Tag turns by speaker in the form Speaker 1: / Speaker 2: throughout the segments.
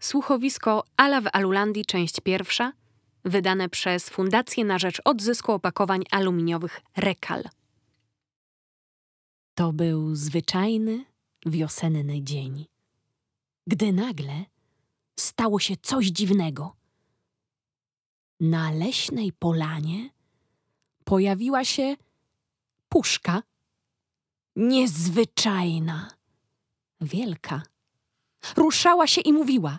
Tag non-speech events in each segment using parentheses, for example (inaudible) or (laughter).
Speaker 1: Słuchowisko Ala w Alulandii, część pierwsza, wydane przez Fundację na rzecz odzysku opakowań aluminiowych Rekal. To był zwyczajny, wiosenny dzień, gdy nagle stało się coś dziwnego. Na leśnej polanie pojawiła się puszka niezwyczajna, wielka. Ruszała się i mówiła.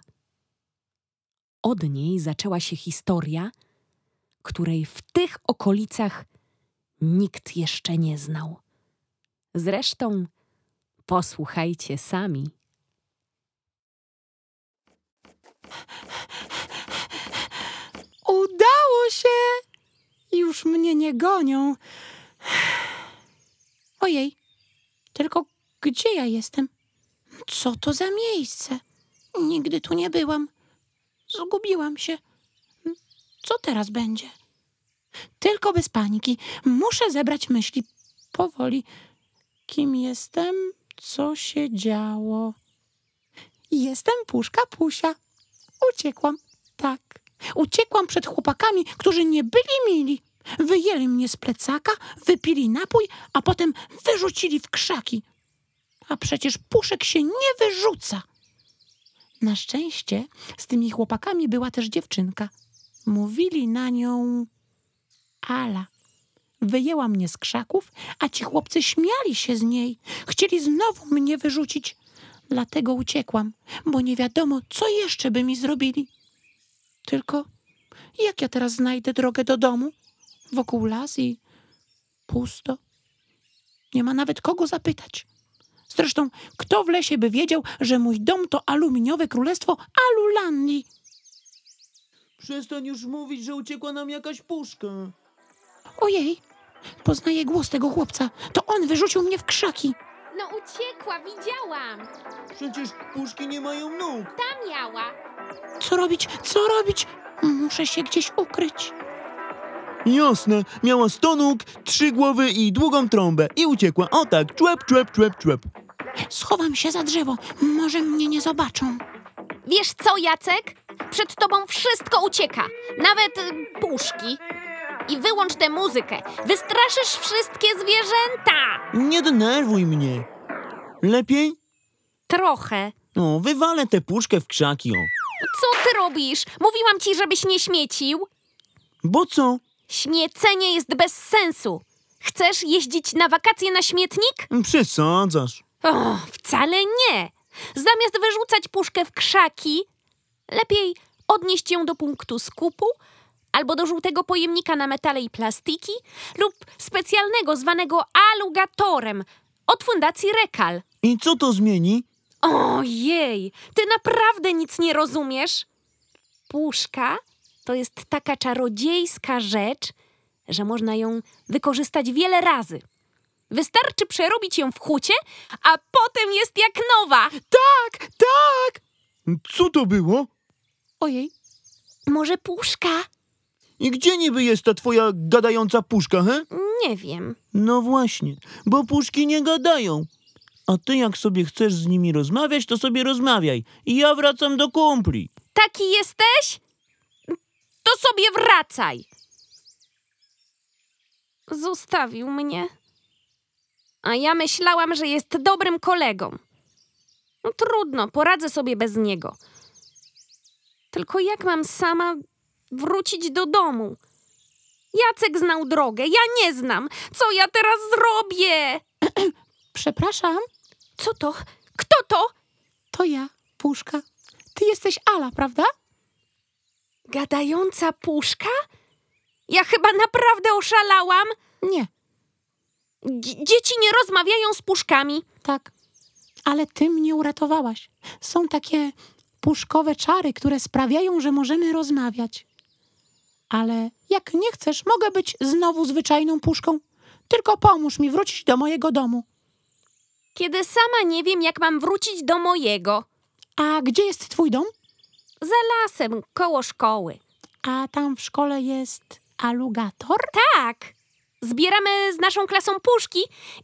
Speaker 1: Od niej zaczęła się historia, której w tych okolicach nikt jeszcze nie znał. Zresztą posłuchajcie sami.
Speaker 2: Udało się! Już mnie nie gonią. Ojej, tylko gdzie ja jestem? Co to za miejsce? Nigdy tu nie byłam. Zgubiłam się. Co teraz będzie? Tylko bez paniki. Muszę zebrać myśli powoli. Kim jestem? Co się działo? Jestem puszka pusia. Uciekłam. Tak. Uciekłam przed chłopakami, którzy nie byli mili. Wyjęli mnie z plecaka, wypili napój, a potem wyrzucili w krzaki. A przecież puszek się nie wyrzuca. Na szczęście z tymi chłopakami była też dziewczynka. Mówili na nią Ala. Wyjęła mnie z krzaków, a ci chłopcy śmiali się z niej. Chcieli znowu mnie wyrzucić. Dlatego uciekłam, bo nie wiadomo, co jeszcze by mi zrobili. Tylko jak ja teraz znajdę drogę do domu? Wokół las i pusto. Nie ma nawet kogo zapytać. Zresztą, kto w lesie by wiedział, że mój dom to aluminiowe królestwo Alulandii?
Speaker 3: Przestań już mówić, że uciekła nam jakaś puszka.
Speaker 2: Ojej, poznaję głos tego chłopca. To on wyrzucił mnie w krzaki.
Speaker 4: No uciekła, widziałam.
Speaker 3: Przecież puszki nie mają nóg.
Speaker 4: Tam miała.
Speaker 2: Co robić? Co robić? Muszę się gdzieś ukryć.
Speaker 3: Jasne, miała sto nóg, trzy głowy i długą trąbę. I uciekła. O tak, człep, człep, człep, człep.
Speaker 2: Schowam się za drzewo. Może mnie nie zobaczą.
Speaker 4: Wiesz co, Jacek? Przed tobą wszystko ucieka. Nawet y, puszki. I wyłącz tę muzykę. Wystraszysz wszystkie zwierzęta.
Speaker 3: Nie denerwuj mnie. Lepiej?
Speaker 4: Trochę.
Speaker 3: No, wywalę tę puszkę w krzaki, o.
Speaker 4: Co ty robisz? Mówiłam ci, żebyś nie śmiecił.
Speaker 3: Bo co?
Speaker 4: Śmiecenie jest bez sensu. Chcesz jeździć na wakacje na śmietnik?
Speaker 3: Przesadzasz.
Speaker 4: O, wcale nie. Zamiast wyrzucać puszkę w krzaki, lepiej odnieść ją do punktu skupu albo do żółtego pojemnika na metale i plastiki lub specjalnego zwanego alugatorem od Fundacji Rekal.
Speaker 3: I co to zmieni?
Speaker 4: Ojej, ty naprawdę nic nie rozumiesz? Puszka to jest taka czarodziejska rzecz, że można ją wykorzystać wiele razy. Wystarczy przerobić ją w hucie, a potem jest jak nowa.
Speaker 2: Tak, tak!
Speaker 3: Co to było?
Speaker 2: Ojej,
Speaker 4: Może puszka?
Speaker 3: I gdzie niby jest ta twoja gadająca puszka, he?
Speaker 4: Nie wiem.
Speaker 3: No właśnie, bo puszki nie gadają. A ty jak sobie chcesz z nimi rozmawiać, to sobie rozmawiaj. I ja wracam do kumpli.
Speaker 4: Taki jesteś? To sobie wracaj. Zostawił mnie. A ja myślałam, że jest dobrym kolegą. No trudno, poradzę sobie bez niego. Tylko jak mam sama wrócić do domu? Jacek znał drogę, ja nie znam. Co ja teraz zrobię? (clears throat)
Speaker 2: przepraszam,
Speaker 4: Co to? Kto to?
Speaker 2: to ja, puszka. Ty jesteś Ala, prawda?
Speaker 4: Gadająca puszka? Ja chyba naprawdę oszalałam.
Speaker 2: Nie,
Speaker 4: Dzie- dzieci nie rozmawiają z puszkami.
Speaker 2: tak. Ale ty mnie uratowałaś. Są takie puszkowe czary, które sprawiają, że możemy rozmawiać. Ale jak nie chcesz, mogę być znowu zwyczajną puszką. Tylko pomóż mi wrócić do mojego domu.
Speaker 4: Kiedy sama nie wiem, jak mam wrócić do mojego.
Speaker 2: A gdzie jest twój dom?
Speaker 4: Za lasem, koło szkoły.
Speaker 2: A tam w szkole jest alugator?
Speaker 4: Tak. Zbieramy z naszą klasą puszki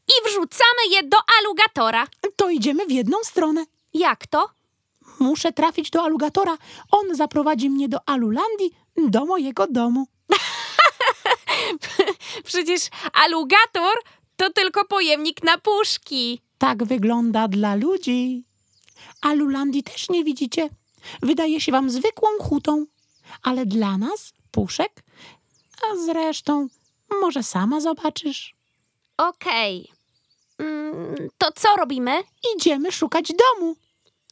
Speaker 4: i wrzucamy je do alugatora.
Speaker 2: To idziemy w jedną stronę.
Speaker 4: Jak to?
Speaker 2: Muszę trafić do alugatora. On zaprowadzi mnie do Alulandii, do mojego domu. (laughs)
Speaker 4: Przecież alugator to tylko pojemnik na puszki.
Speaker 2: Tak wygląda dla ludzi. Alulandii też nie widzicie. Wydaje się wam zwykłą hutą, ale dla nas puszek. A zresztą, może sama zobaczysz.
Speaker 4: Okej. Mm, to co robimy?
Speaker 2: Idziemy szukać domu.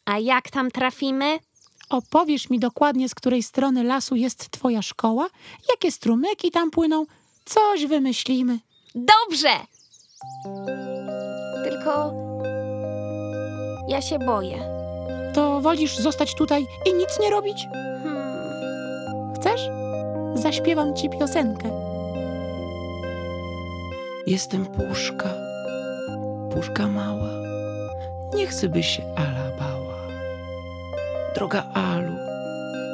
Speaker 4: A jak tam trafimy?
Speaker 2: Opowiesz mi dokładnie, z której strony lasu jest twoja szkoła, jakie strumyki tam płyną. Coś wymyślimy.
Speaker 4: Dobrze! Tylko ja się boję.
Speaker 2: To wolisz zostać tutaj i nic nie robić?
Speaker 4: Hmm.
Speaker 2: Chcesz? Zaśpiewam ci piosenkę.
Speaker 3: Jestem puszka, puszka mała. Nie chcę, by się Ala bała. Droga Alu,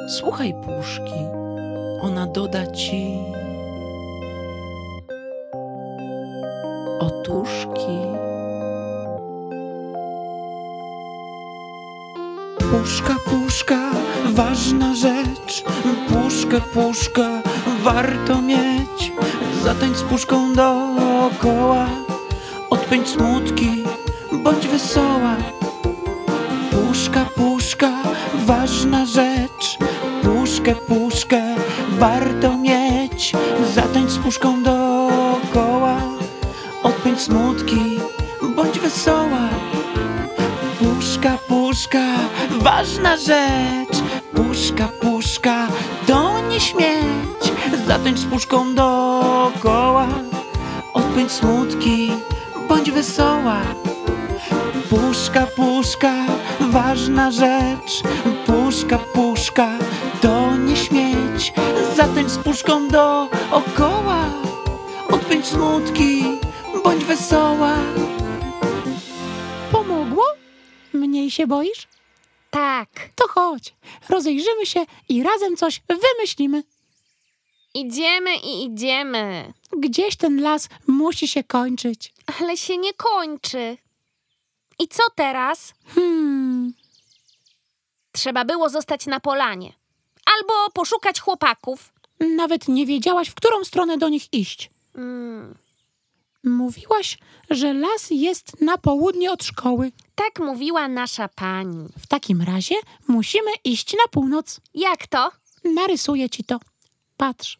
Speaker 3: słuchaj puszki, ona doda ci otuszki. Puszka, puszka, ważna rzecz. Puszkę, puszkę, warto mieć. Zatańcz z puszką dookoła. Odpędź smutki, bądź wesoła. Puszka, puszka, ważna rzecz. Puszkę, puszkę, warto mieć. Zatańcz z puszką dookoła. Odpędź smutki, bądź wesoła. Ważna rzecz. Puszka, puszka, to nie śmieć. Zatańcz z puszką dookoła. Odpędź smutki, bądź wesoła. Puszka, puszka, ważna rzecz. Puszka, puszka, to nie śmieć. Zatańcz z puszką dookoła. Odpędź smutki, bądź wesoła.
Speaker 2: Pomogło? Mniej się boisz?
Speaker 4: Tak,
Speaker 2: To chodź, rozejrzymy się i razem coś wymyślimy.
Speaker 4: idziemy i idziemy.
Speaker 2: Gdzieś ten las musi się kończyć.
Speaker 4: Ale się nie kończy. I co teraz?
Speaker 2: Hmm,
Speaker 4: Trzeba było zostać na polanie. Albo poszukać chłopaków.
Speaker 2: nawet nie wiedziałaś, w którą stronę do nich iść.
Speaker 4: Mm,
Speaker 2: Mówiłaś, że las jest na południe od szkoły.
Speaker 4: tak mówiła nasza pani.
Speaker 2: W takim razie musimy iść na północ.
Speaker 4: Jak to?
Speaker 2: Narysuję ci to. Patrz.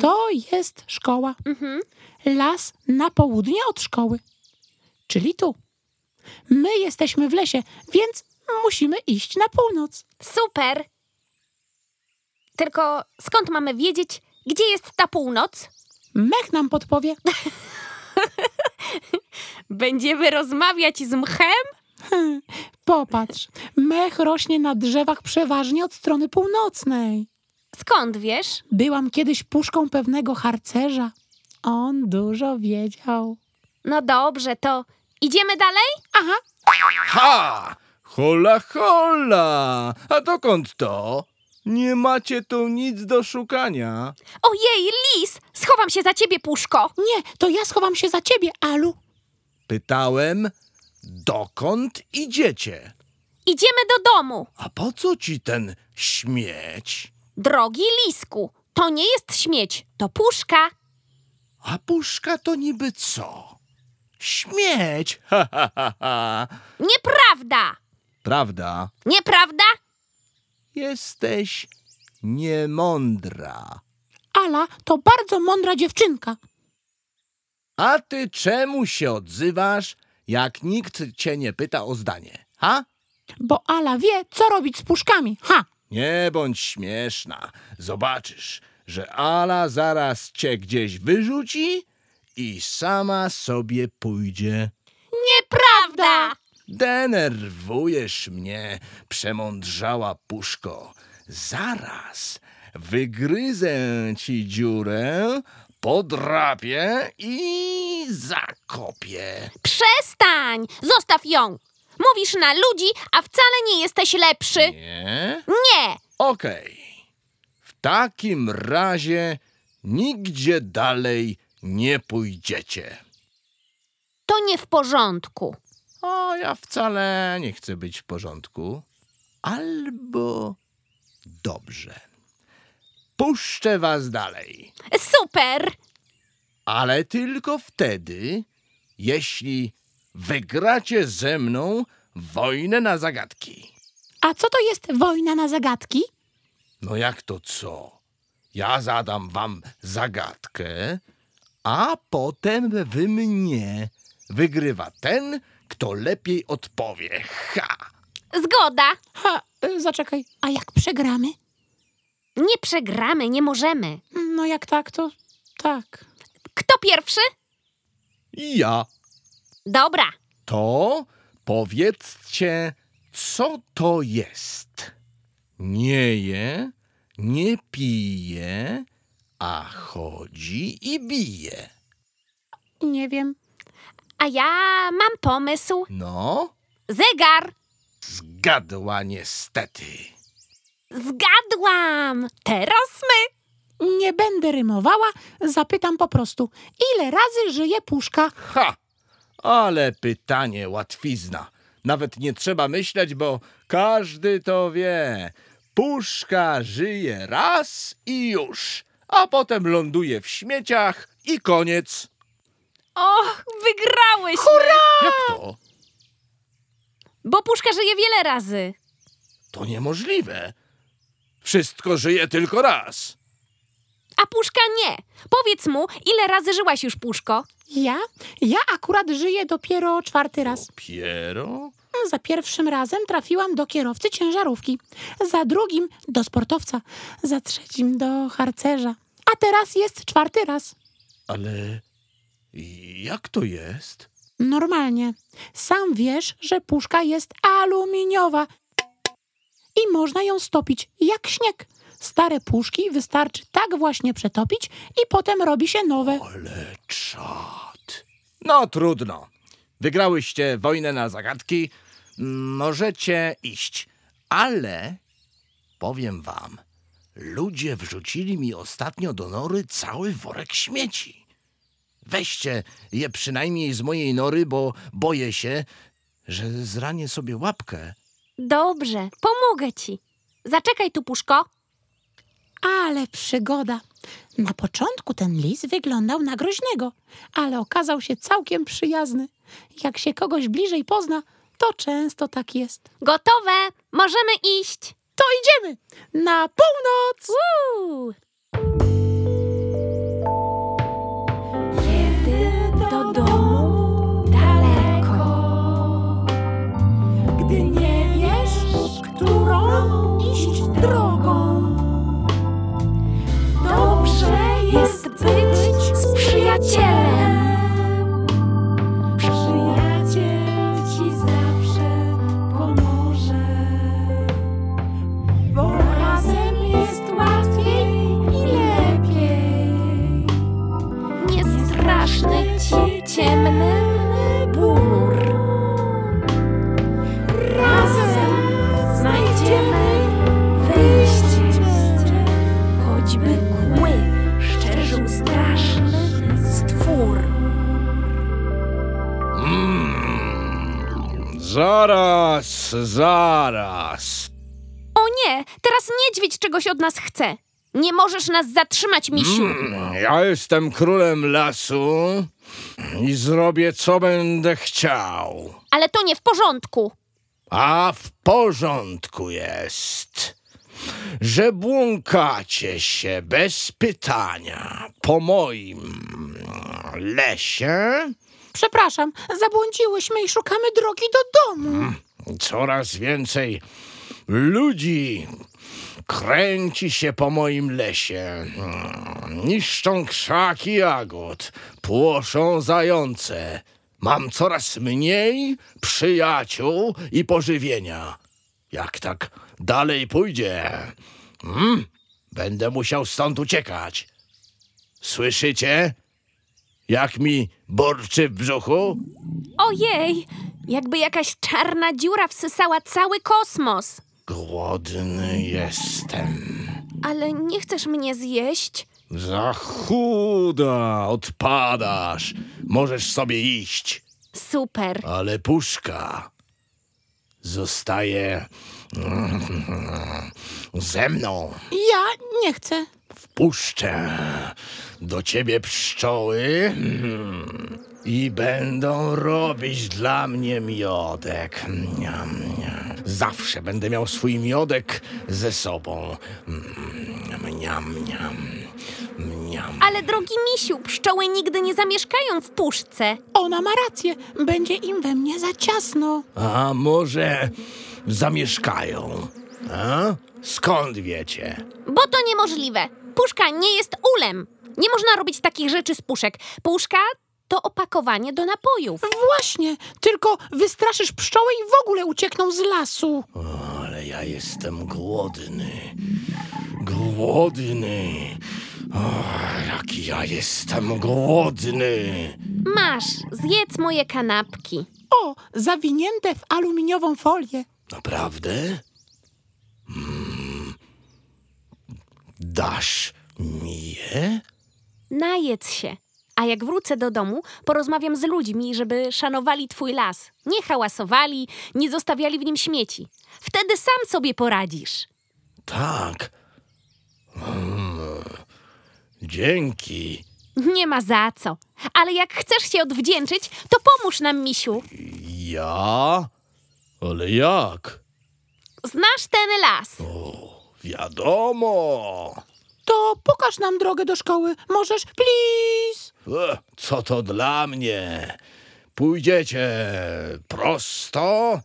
Speaker 2: To jest szkoła.
Speaker 4: Mhm.
Speaker 2: Las na południe od szkoły. Czyli tu. My jesteśmy w lesie, więc musimy iść na północ.
Speaker 4: Super. Tylko skąd mamy wiedzieć, gdzie jest ta północ?
Speaker 2: Mech nam podpowie. (laughs) (laughs)
Speaker 4: Będziemy rozmawiać z mchem? (laughs)
Speaker 2: Popatrz. Mech rośnie na drzewach przeważnie od strony północnej.
Speaker 4: Skąd wiesz?
Speaker 2: Byłam kiedyś puszką pewnego harcerza. On dużo wiedział.
Speaker 4: No dobrze, to idziemy dalej?
Speaker 2: Aha,
Speaker 5: Ha! Hola, hola! A dokąd to? Nie macie tu nic do szukania.
Speaker 4: Ojej, lis! Schowam się za ciebie, puszko!
Speaker 2: nie, to ja schowam się za ciebie, Alu.
Speaker 5: Pytałem, dokąd idziecie?
Speaker 4: Idziemy do domu.
Speaker 5: A po co ci ten śmieć?
Speaker 4: Drogi lisku, to nie jest śmieć, to puszka.
Speaker 5: A puszka to niby co? Śmieć! (laughs) Ha, ha, ha, ha.
Speaker 4: Nieprawda!
Speaker 5: Prawda?
Speaker 4: Nieprawda?
Speaker 5: Jesteś niemądra.
Speaker 2: Ala to bardzo mądra dziewczynka.
Speaker 5: A ty czemu się odzywasz, jak nikt cię nie pyta o zdanie? Ha?
Speaker 2: Bo Ala wie, co robić z puszkami. Ha!
Speaker 5: Nie bądź śmieszna. Zobaczysz, że Ala zaraz cię gdzieś wyrzuci i sama sobie pójdzie.
Speaker 4: Nieprawda!
Speaker 5: Denerwujesz mnie, przemądrzała puszko. Zaraz wygryzę ci dziurę, podrapię i zakopię.
Speaker 4: Przestań! Zostaw ją! Mówisz na ludzi, a wcale nie jesteś lepszy.
Speaker 5: Nie?
Speaker 4: Nie!
Speaker 5: Okej. W takim razie nigdzie dalej nie pójdziecie.
Speaker 4: To nie w porządku.
Speaker 5: A ja wcale nie chcę być w porządku. Albo dobrze. Puszczę was dalej.
Speaker 4: Super!
Speaker 5: Ale tylko wtedy, jeśli wygracie ze mną wojnę na zagadki.
Speaker 2: A co to jest wojna na zagadki?
Speaker 5: No jak to co? Ja zadam wam zagadkę, a potem wy mnie. Wygrywa ten, kto lepiej odpowie. Ha!
Speaker 4: Zgoda!
Speaker 2: Ha, y, zaczekaj, a jak przegramy?
Speaker 4: Nie przegramy, nie możemy.
Speaker 2: No jak tak, to tak.
Speaker 4: Kto pierwszy?
Speaker 5: Ja.
Speaker 4: Dobra.
Speaker 5: To powiedzcie, co to jest. Nie je, nie pije, a chodzi i bije.
Speaker 2: Nie wiem.
Speaker 4: A ja mam pomysł.
Speaker 5: No,
Speaker 4: Zegar!
Speaker 5: zgadła niestety.
Speaker 4: Zgadłam! Teraz my!
Speaker 2: Nie będę rymowała, zapytam po prostu. Ile razy żyje puszka?
Speaker 5: Ha! Ale pytanie łatwizna. Nawet nie trzeba myśleć, bo każdy to wie. Puszka żyje raz i już, a potem ląduje w śmieciach i koniec.
Speaker 4: Och, wygrałyśmy!
Speaker 5: Jak to?
Speaker 4: Bo puszka żyje wiele razy.
Speaker 5: To niemożliwe. Wszystko żyje tylko raz.
Speaker 4: A puszka nie. Powiedz mu, ile razy żyłaś już, puszko?
Speaker 2: Ja? Ja akurat żyję dopiero czwarty raz.
Speaker 5: Piero?
Speaker 2: Za pierwszym razem trafiłam do kierowcy ciężarówki, za drugim do sportowca, za trzecim do harcerza. A teraz jest czwarty raz.
Speaker 5: Ale jak to jest?
Speaker 2: Normalnie. Sam wiesz, że puszka jest aluminiowa i można ją stopić jak śnieg. Stare puszki wystarczy tak właśnie przetopić i potem robi się nowe.
Speaker 5: Ale czad. No trudno. Wygrałyście wojnę na zagadki. Możecie iść. Ale powiem wam, ludzie wrzucili mi ostatnio do nory cały worek śmieci. Weźcie je przynajmniej z mojej nory, bo boję się, że zranię sobie łapkę.
Speaker 4: Dobrze, pomogę ci. Zaczekaj tu, puszko.
Speaker 2: Ale przygoda. Na początku ten lis wyglądał na groźnego, ale okazał się całkiem przyjazny. Jak się kogoś bliżej pozna, to często tak jest.
Speaker 4: Gotowe, możemy iść.
Speaker 2: To idziemy na północ!
Speaker 4: Uuu.
Speaker 2: Drogą,
Speaker 4: dobrze jest być z przyjacielem.
Speaker 5: Zaraz.
Speaker 4: O nie, teraz niedźwiedź czegoś od nas chce. Nie możesz nas zatrzymać, misiu.
Speaker 5: Mm, Ja jestem królem lasu i zrobię co będę chciał.
Speaker 4: Ale to nie w porządku.
Speaker 5: A w porządku jest, że błąkacie się bez pytania po moim lesie.
Speaker 2: Przepraszam, zabłądziłyśmy i szukamy drogi do domu.
Speaker 5: Coraz więcej ludzi kręci się po moim lesie. Niszczą krzaki jagód, płoszą zające. Mam coraz mniej przyjaciół i pożywienia. Jak tak dalej pójdzie, hmm, będę musiał stąd uciekać. Słyszycie? Jak mi burczy w brzuchu?
Speaker 4: Ojej, jakby jakaś czarna dziura wsysała cały kosmos.
Speaker 5: Głodny jestem.
Speaker 4: Ale nie chcesz mnie zjeść?
Speaker 5: Za chuda odpadasz. Możesz sobie iść,
Speaker 4: Super.
Speaker 5: ale puszka zostaje Ze mną
Speaker 2: Ja nie chcę.
Speaker 5: wpuszczę do ciebie pszczoły i będą robić dla mnie miodek. Zawsze będę miał swój miodek ze sobą. Mniam, mniam, mniam.
Speaker 4: Ale drogi misiu, pszczoły nigdy nie zamieszkają w puszce.
Speaker 2: Ona ma rację. Będzie im we mnie za ciasno.
Speaker 5: A może zamieszkają? A? Skąd wiecie?
Speaker 4: Bo to niemożliwe. Puszka nie jest ulem. Nie można robić takich rzeczy z puszek. Puszka to opakowanie do napojów.
Speaker 2: Właśnie, tylko wystraszysz pszczoły i w ogóle uciekną z lasu.
Speaker 5: Ale ja jestem głodny. Głodny. O, jaki ja jestem głodny.
Speaker 4: Masz, zjedz moje kanapki.
Speaker 2: O, zawinięte w aluminiową folię.
Speaker 5: Naprawdę? Dasz mi je?
Speaker 4: Najedz się. A jak wrócę do domu, porozmawiam z ludźmi, żeby szanowali twój las. Nie hałasowali, nie zostawiali w nim śmieci. Wtedy sam sobie poradzisz.
Speaker 5: Tak. Mm. Dzięki.
Speaker 4: Nie ma za co. Ale jak chcesz się odwdzięczyć, to pomóż nam, misiu.
Speaker 5: Ja? Ale jak?
Speaker 4: Znasz ten las.
Speaker 5: O, wiadomo.
Speaker 2: To pokaż nam drogę do szkoły. Możesz, please.
Speaker 5: E, Co to dla mnie? Pójdziecie prosto,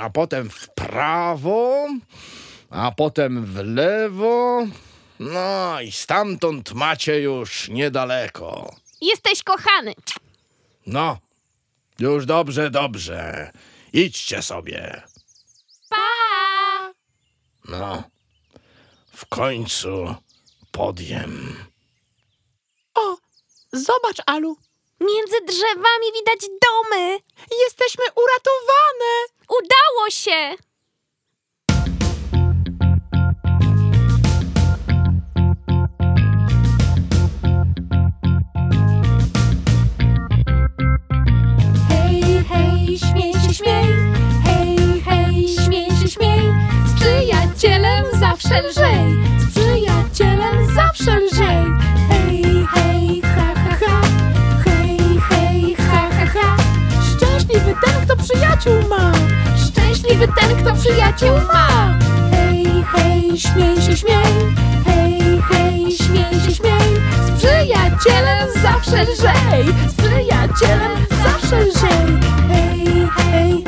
Speaker 5: a potem w prawo, a potem w lewo. No i stamtąd macie już niedaleko.
Speaker 4: Jesteś kochany.
Speaker 5: No, już dobrze, dobrze. Idźcie sobie. No, w końcu podjem.
Speaker 2: O, zobacz, Alu.
Speaker 4: Między drzewami widać domy.
Speaker 2: Jesteśmy uratowane.
Speaker 4: Udało się.
Speaker 6: Zawsze lżej. Z przyjacielem zawsze lżej. Hej, hej, ha, ha, ha. Hej, hej, ha, ha, ha. Szczęśliwy ten, kto przyjaciół ma. Szczęśliwy ten, kto przyjaciół ma. Hej, hej, śmiej się, śmiej. Hej, hej, śmiej się, śmiej. Z przyjacielem zawsze lżej. Z przyjacielem zawsze lżej. Hej, hej,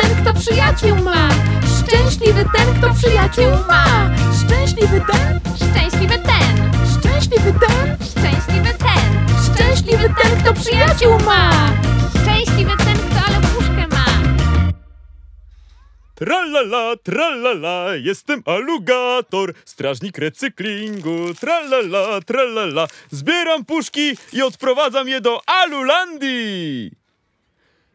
Speaker 6: ten, kto przyjaciół ma. Szczęśliwy ten, kto przyjaciół ma. Szczęśliwy ten,
Speaker 4: Szczęśliwy ten.
Speaker 6: szczęśliwy ten,
Speaker 4: Szczęśliwy ten.
Speaker 6: szczęśliwy ten, kto przyjaciół ma.
Speaker 4: Szczęśliwy ten, kto ale puszkę ma.
Speaker 7: Tralala, tralala, jestem alugator, strażnik recyklingu. Tralala, tralala, zbieram puszki i odprowadzam je do Alulandii.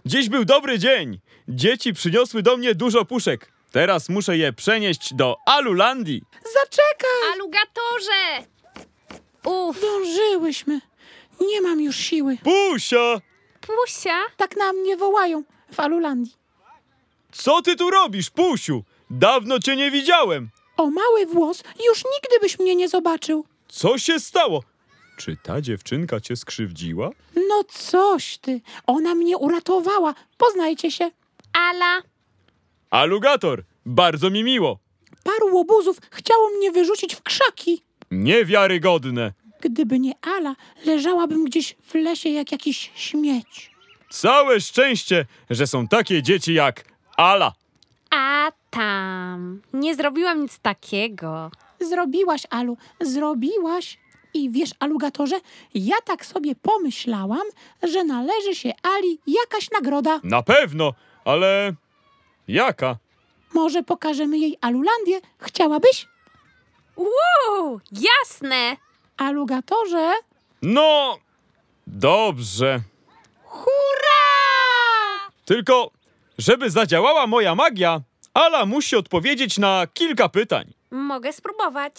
Speaker 7: Dziś był dobry dzień. Dzieci przyniosły do mnie dużo puszek. Teraz muszę je przenieść do Alulandii.
Speaker 2: Zaczekaj.
Speaker 4: Alugatorze! Uf,
Speaker 2: Dążyłyśmy. Nie mam już siły.
Speaker 7: Pusia,
Speaker 4: Pusia.
Speaker 2: Tak na mnie wołają w Alulandii.
Speaker 7: co ty tu robisz, Pusiu? Dawno cię nie widziałem.
Speaker 2: O mały włos, już nigdy byś mnie nie zobaczył.
Speaker 7: Co się stało? Czy ta dziewczynka cię skrzywdziła?
Speaker 2: No coś ty. Ona mnie uratowała. Poznajcie się.
Speaker 4: Ala.
Speaker 7: Alugator, bardzo mi miło.
Speaker 2: Paru łobuzów chciało mnie wyrzucić w krzaki.
Speaker 7: Niewiarygodne.
Speaker 2: Gdyby nie Ala, leżałabym gdzieś w lesie jak jakiś śmieć.
Speaker 7: Całe szczęście, że są takie dzieci jak Ala.
Speaker 4: A tam. Nie zrobiłam nic takiego.
Speaker 2: Zrobiłaś, Alu, zrobiłaś. I wiesz, alugatorze, ja tak sobie pomyślałam, że należy się Ali jakaś nagroda.
Speaker 7: Na pewno, ale jaka?
Speaker 2: Może pokażemy jej Alulandię? Chciałabyś?
Speaker 4: Uuu, jasne.
Speaker 2: Alugatorze?
Speaker 7: No, dobrze.
Speaker 2: Hurra!
Speaker 7: Tylko, żeby zadziałała moja magia, Ala musi odpowiedzieć na kilka pytań.
Speaker 4: Mogę spróbować.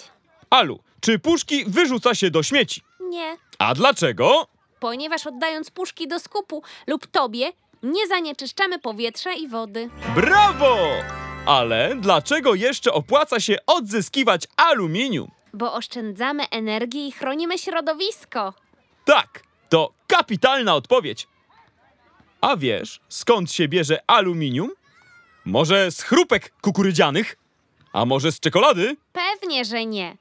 Speaker 7: Alu, czy puszki wyrzuca się do śmieci?
Speaker 4: Nie.
Speaker 7: A dlaczego?
Speaker 4: Ponieważ oddając puszki do skupu lub tobie, Nie zanieczyszczamy powietrza i wody.
Speaker 7: Brawo! Ale dlaczego jeszcze opłaca się odzyskiwać aluminium?
Speaker 4: Bo oszczędzamy energię i chronimy środowisko.
Speaker 7: Tak, to kapitalna odpowiedź. A wiesz, skąd się bierze aluminium? Może z chrupek kukurydzianych? A może z czekolady?
Speaker 4: Pewnie, że nie.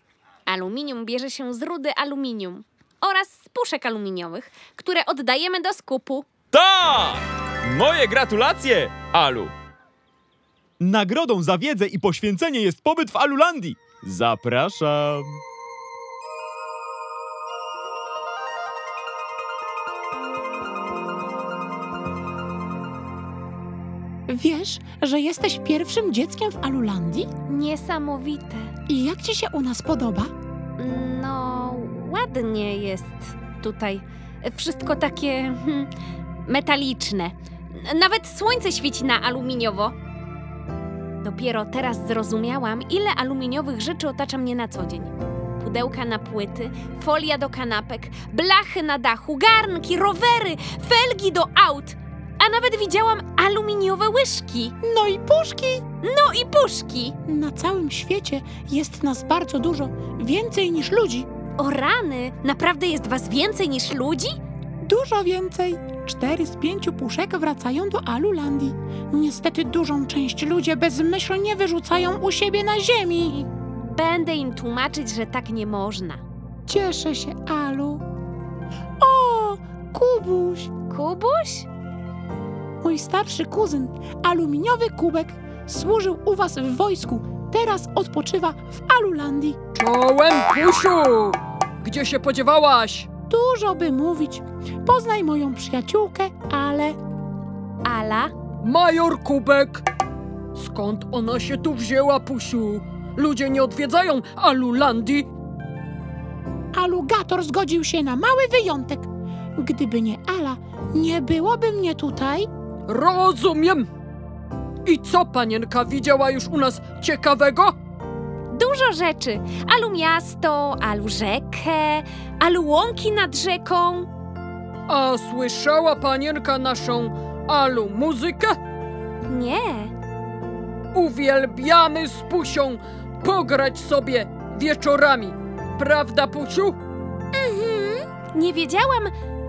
Speaker 4: Aluminium bierze się z rudy aluminium oraz z puszek aluminiowych, które oddajemy do skupu.
Speaker 7: Tak! Moje gratulacje, Alu! Nagrodą za wiedzę i poświęcenie jest pobyt w Alulandii. Zapraszam.
Speaker 2: Wiesz, że jesteś pierwszym dzieckiem w Alulandii?
Speaker 4: Niesamowite.
Speaker 2: I jak ci się u nas podoba?
Speaker 4: No, ładnie jest tutaj. Wszystko takie hmm, metaliczne. Nawet słońce świeci na aluminiowo. Dopiero teraz zrozumiałam, ile aluminiowych rzeczy otacza mnie na co dzień. Pudełka na płyty, folia do kanapek, blachy na dachu, garnki, rowery, felgi do aut. A nawet widziałam aluminiowe łyżki.
Speaker 2: No i puszki!
Speaker 4: No i puszki.
Speaker 2: Na całym świecie jest nas bardzo dużo, więcej niż ludzi.
Speaker 4: O rany, naprawdę jest was więcej niż ludzi?
Speaker 2: Dużo więcej. Cztery z pięciu puszek wracają do Alulandii. Niestety dużą część ludzie bezmyślnie wyrzucają u siebie na ziemi.
Speaker 4: Będę im tłumaczyć, że tak nie można.
Speaker 2: Cieszę się, Alu. O, Kubuś!
Speaker 4: Kubuś?
Speaker 2: Mój starszy kuzyn, aluminiowy kubek, służył u was w wojsku. Teraz odpoczywa w Alulandii.
Speaker 8: Czołem, Pusiu! Gdzie się podziewałaś?
Speaker 2: Dużo by mówić. Poznaj moją przyjaciółkę, ale
Speaker 4: Ala?
Speaker 8: Major Kubek! Skąd ona się tu wzięła, Pusiu? Ludzie nie odwiedzają Alulandii.
Speaker 2: alugator zgodził się na mały wyjątek. Gdyby nie Ala, nie byłoby mnie tutaj.
Speaker 8: Rozumiem! I co panienka widziała już u nas ciekawego?
Speaker 4: Dużo rzeczy. Alu miasto, alu rzekę, alu łąki nad rzeką.
Speaker 8: A słyszała panienka naszą Alu muzykę?
Speaker 4: Nie.
Speaker 8: Uwielbiamy z Pusią pograć sobie wieczorami. Prawda, Pusiu?
Speaker 4: Nie wiedziałam,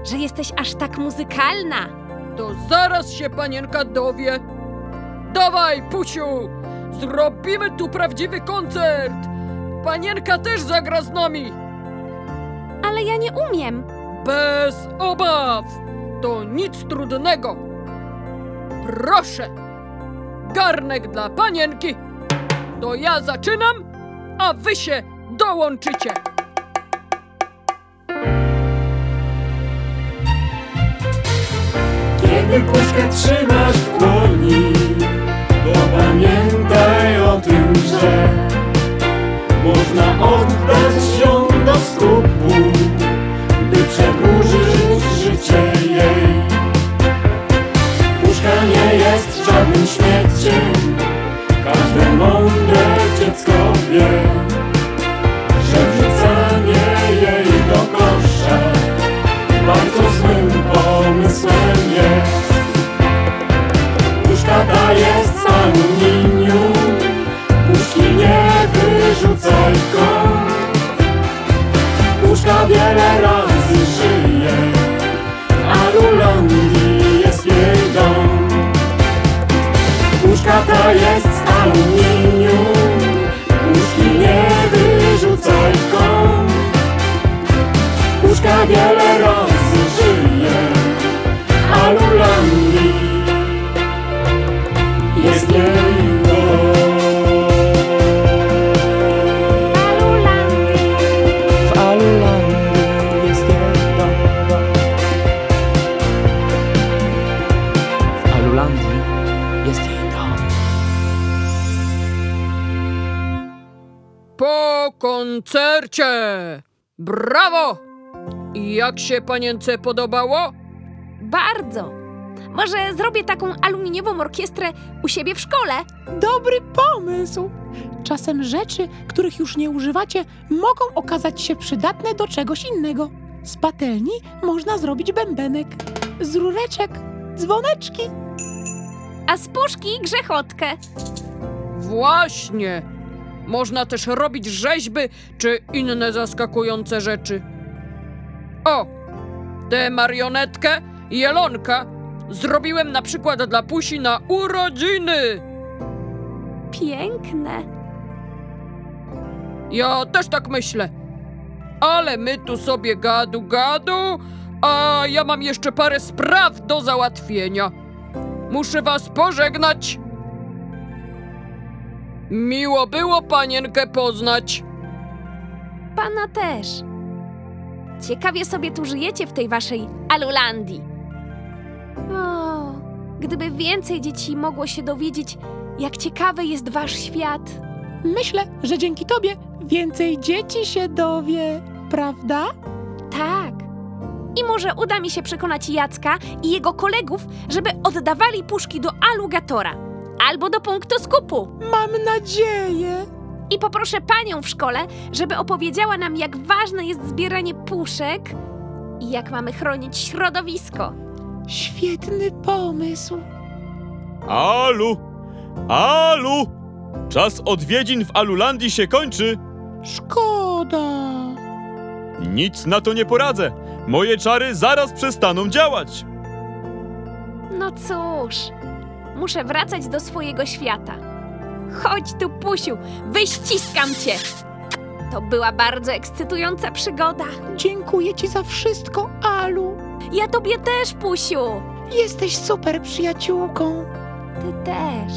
Speaker 4: że jesteś aż tak muzykalna.
Speaker 8: To zaraz się panienka dowie. Dawaj, Pusiu! Zrobimy tu prawdziwy koncert! Panienka też zagra z nami!
Speaker 4: Ale ja nie umiem.
Speaker 8: Bez obaw! To nic trudnego! Proszę! Garnek dla panienki! To ja zaczynam, a wy się dołączycie!
Speaker 9: Kiedy puszkę trzymasz w dłoni To pamiętaj o tym, że Można oddać
Speaker 8: koncercie! Brawo! I jak się panience podobało?
Speaker 4: Bardzo. Może zrobię taką aluminiową orkiestrę u siebie w szkole?
Speaker 2: Dobry pomysł! Czasem rzeczy, których już nie używacie, mogą okazać się przydatne do czegoś innego. Z patelni można zrobić bębenek. Z rureczek dzwoneczki.
Speaker 4: A z puszki grzechotkę.
Speaker 8: Właśnie. Można też robić rzeźby czy inne zaskakujące rzeczy. O, tę marionetkę Jelonka zrobiłem na przykład dla Pusi na urodziny.
Speaker 4: Piękne.
Speaker 8: Ja też tak myślę. Ale my tu sobie gadu gadu, a ja mam jeszcze parę spraw do załatwienia. Muszę was pożegnać. Miło było panienkę poznać.
Speaker 4: Pana też. Ciekawie sobie tu żyjecie w tej waszej Alulandii. O, gdyby więcej dzieci mogło się dowiedzieć, jak ciekawy jest wasz świat.
Speaker 2: Myślę, że dzięki tobie więcej dzieci się dowie, prawda?
Speaker 4: Tak. I może uda mi się przekonać Jacka i jego kolegów, żeby oddawali puszki do alugatora albo do punktu skupu.
Speaker 2: Mam nadzieję.
Speaker 4: I poproszę panią w szkole, żeby opowiedziała nam, jak ważne jest zbieranie puszek i jak mamy chronić środowisko.
Speaker 2: Świetny pomysł.
Speaker 7: Alu! Alu! Czas odwiedzin w Alulandii się kończy.
Speaker 2: Szkoda.
Speaker 7: Nic na to nie poradzę. Moje czary zaraz przestaną działać.
Speaker 4: No cóż, muszę wracać do swojego świata. Chodź tu, Pusiu, wyściskam cię. To była bardzo ekscytująca przygoda.
Speaker 2: Dziękuję ci za wszystko, Alu.
Speaker 4: Ja tobie też, Pusiu.
Speaker 2: Jesteś super przyjaciółką.
Speaker 4: Ty też.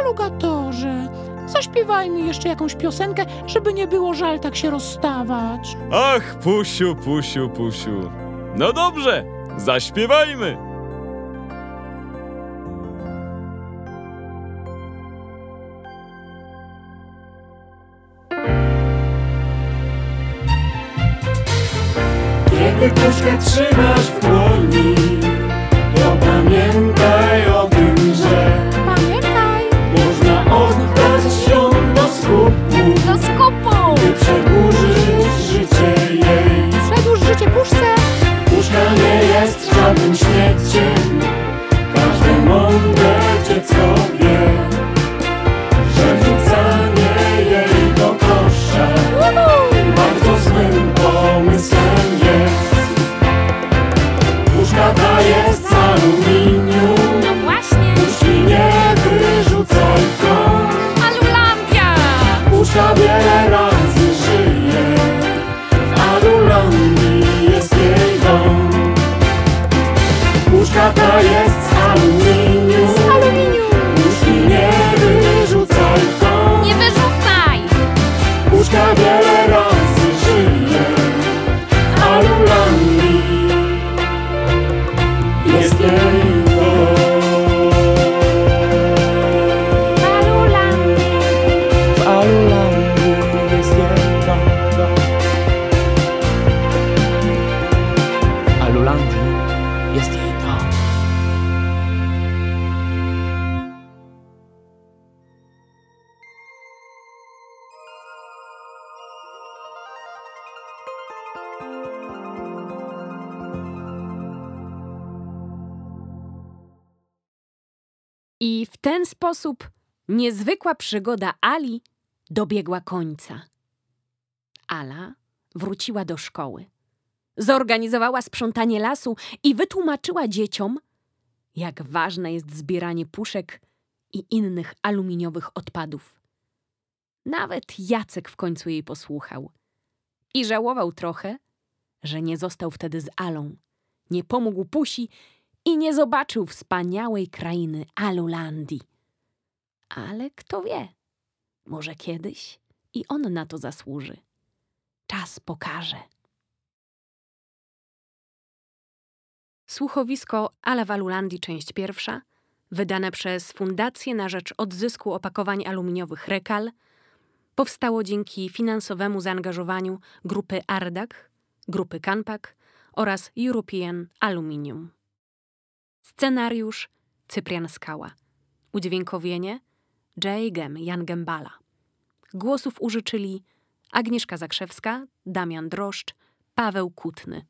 Speaker 2: Alugatorze, zaśpiewajmy jeszcze jakąś piosenkę, żeby nie było żal tak się rozstawać.
Speaker 7: Ach, Pusiu, Pusiu, Pusiu. No dobrze, zaśpiewajmy.
Speaker 9: Kiedy puszkę trzymasz w dłoni To pamiętaj o tym, że
Speaker 2: Pamiętaj,
Speaker 9: Można oddać ją do skupu
Speaker 4: Do skupu!
Speaker 9: By przedłużyć życie jej
Speaker 2: przedłuż życie puszce.
Speaker 9: Puszka nie jest żadnym śmieciem Puszka wiele
Speaker 1: w ten sposób niezwykła przygoda Ali dobiegła końca. Ala wróciła do szkoły. Zorganizowała sprzątanie lasu i wytłumaczyła dzieciom, jak ważne jest zbieranie puszek i innych aluminiowych odpadów. Nawet Jacek w końcu jej posłuchał i żałował trochę, że nie został wtedy z Alą, nie pomógł Pusi i nie zobaczył wspaniałej krainy Alulandii. Ale kto wie, może kiedyś i on na to zasłuży. Czas pokaże. Słuchowisko Ale w Alulandii, część pierwsza, wydane przez Fundację na rzecz odzysku opakowań aluminiowych Rekal, powstało dzięki finansowemu zaangażowaniu grupy Ardak, grupy Kanpak oraz European Aluminium. Scenariusz Cyprian Skała. Udźwiękowienie J. Gem Jan Gembala. Głosów użyczyli Agnieszka Zakrzewska, Damian Droszcz, Paweł Kutny.